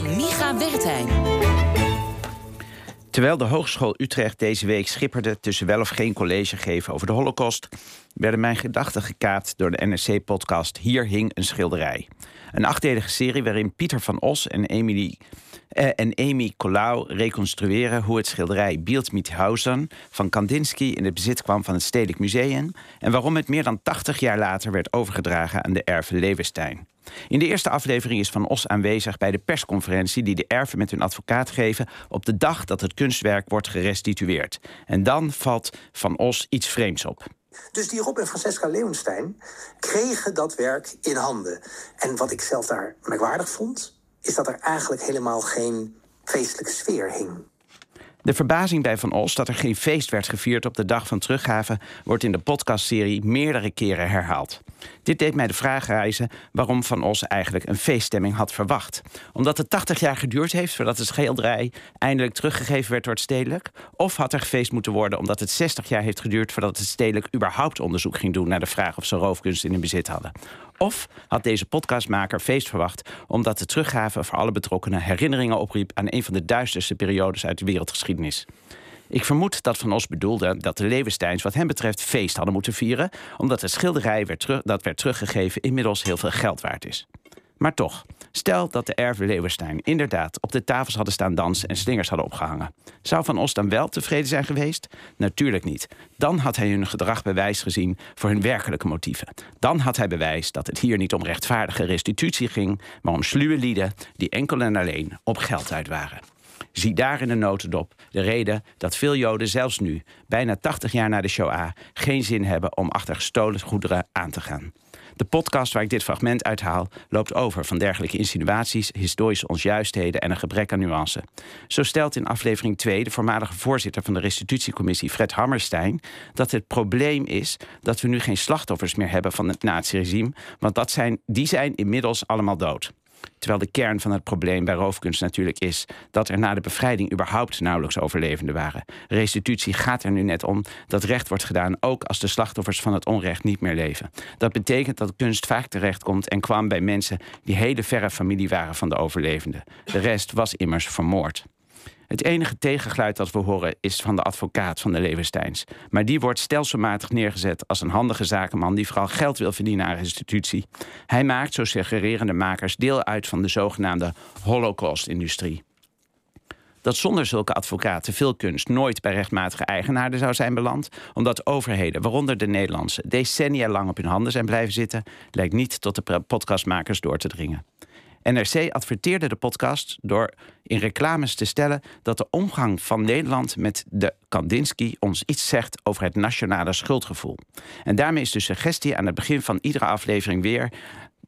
van Micha Wertheim. Terwijl de Hogeschool Utrecht deze week schipperde tussen wel of geen college geven over de Holocaust, werden mijn gedachten gekaapt door de NRC-podcast Hier hing een schilderij. Een achtdelige serie waarin Pieter van Os en Emily eh, en Amy Colau reconstrueren hoe het schilderij Beeld mit Hausen van Kandinsky in het bezit kwam van het Stedelijk Museum en waarom het meer dan 80 jaar later werd overgedragen aan de erven Levenstein. In de eerste aflevering is Van Os aanwezig bij de persconferentie die de erven met hun advocaat geven op de dag dat het kunstwerk wordt gerestitueerd. En dan valt Van Os iets vreemds op. Dus die Rob en Francesca Leeuwenstein kregen dat werk in handen. En wat ik zelf daar merkwaardig vond, is dat er eigenlijk helemaal geen feestelijke sfeer hing. De verbazing bij Van Os dat er geen feest werd gevierd op de dag van teruggave wordt in de podcastserie meerdere keren herhaald. Dit deed mij de vraag reizen waarom Van Os eigenlijk een feeststemming had verwacht. Omdat het 80 jaar geduurd heeft voordat de schilderij eindelijk teruggegeven werd door het stedelijk? Of had er gefeest moeten worden omdat het 60 jaar heeft geduurd voordat het stedelijk überhaupt onderzoek ging doen naar de vraag of ze roofkunst in hun bezit hadden? Of had deze podcastmaker feest verwacht omdat de teruggave voor alle betrokkenen herinneringen opriep aan een van de duisterste periodes uit de wereldgeschiedenis? Ik vermoed dat Van Os bedoelde dat de Levensteins wat hem betreft feest hadden moeten vieren, omdat het schilderij werd dat werd teruggegeven inmiddels heel veel geld waard is. Maar toch, stel dat de erven Leeuwenstein inderdaad op de tafels hadden staan dansen en slingers hadden opgehangen. Zou Van Os dan wel tevreden zijn geweest? Natuurlijk niet. Dan had hij hun gedrag bewijs gezien voor hun werkelijke motieven. Dan had hij bewijs dat het hier niet om rechtvaardige restitutie ging, maar om sluwe lieden die enkel en alleen op geld uit waren. Zie daar in de notendop de reden dat veel Joden zelfs nu, bijna 80 jaar na de Shoah, geen zin hebben om achter gestolen goederen aan te gaan. De podcast waar ik dit fragment uithaal loopt over van dergelijke insinuaties, historische onjuistheden en een gebrek aan nuance. Zo stelt in aflevering 2 de voormalige voorzitter van de restitutiecommissie Fred Hammerstein dat het probleem is dat we nu geen slachtoffers meer hebben van het naziregime, want dat zijn, die zijn inmiddels allemaal dood. Terwijl de kern van het probleem bij roofkunst natuurlijk is dat er na de bevrijding überhaupt nauwelijks overlevenden waren. Restitutie gaat er nu net om dat recht wordt gedaan ook als de slachtoffers van het onrecht niet meer leven. Dat betekent dat kunst vaak terechtkomt en kwam bij mensen die hele verre familie waren van de overlevenden. De rest was immers vermoord. Het enige tegengeluid dat we horen is van de advocaat van de Levensteins. Maar die wordt stelselmatig neergezet als een handige zakenman die vooral geld wil verdienen aan restitutie. Hij maakt, zo suggereren makers, deel uit van de zogenaamde Holocaust-industrie. Dat zonder zulke advocaten veel kunst nooit bij rechtmatige eigenaren zou zijn beland, omdat overheden, waaronder de Nederlandse, decennia lang op hun handen zijn blijven zitten, lijkt niet tot de podcastmakers door te dringen. NRC adverteerde de podcast door in reclames te stellen dat de omgang van Nederland met de Kandinsky ons iets zegt over het nationale schuldgevoel. En daarmee is de suggestie aan het begin van iedere aflevering weer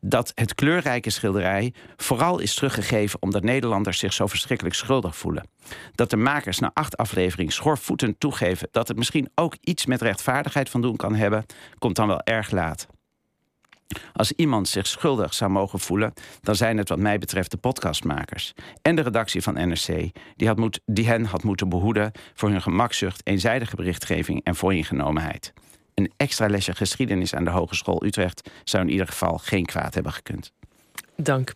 dat het kleurrijke schilderij vooral is teruggegeven omdat Nederlanders zich zo verschrikkelijk schuldig voelen. Dat de makers na acht afleveringen schorvoetend toegeven dat het misschien ook iets met rechtvaardigheid van doen kan hebben, komt dan wel erg laat. Als iemand zich schuldig zou mogen voelen, dan zijn het wat mij betreft de podcastmakers. En de redactie van NRC, die, had die hen had moeten behoeden voor hun gemakzucht, eenzijdige berichtgeving en vooringenomenheid. Een extra lesje geschiedenis aan de Hogeschool Utrecht zou in ieder geval geen kwaad hebben gekund. Dank.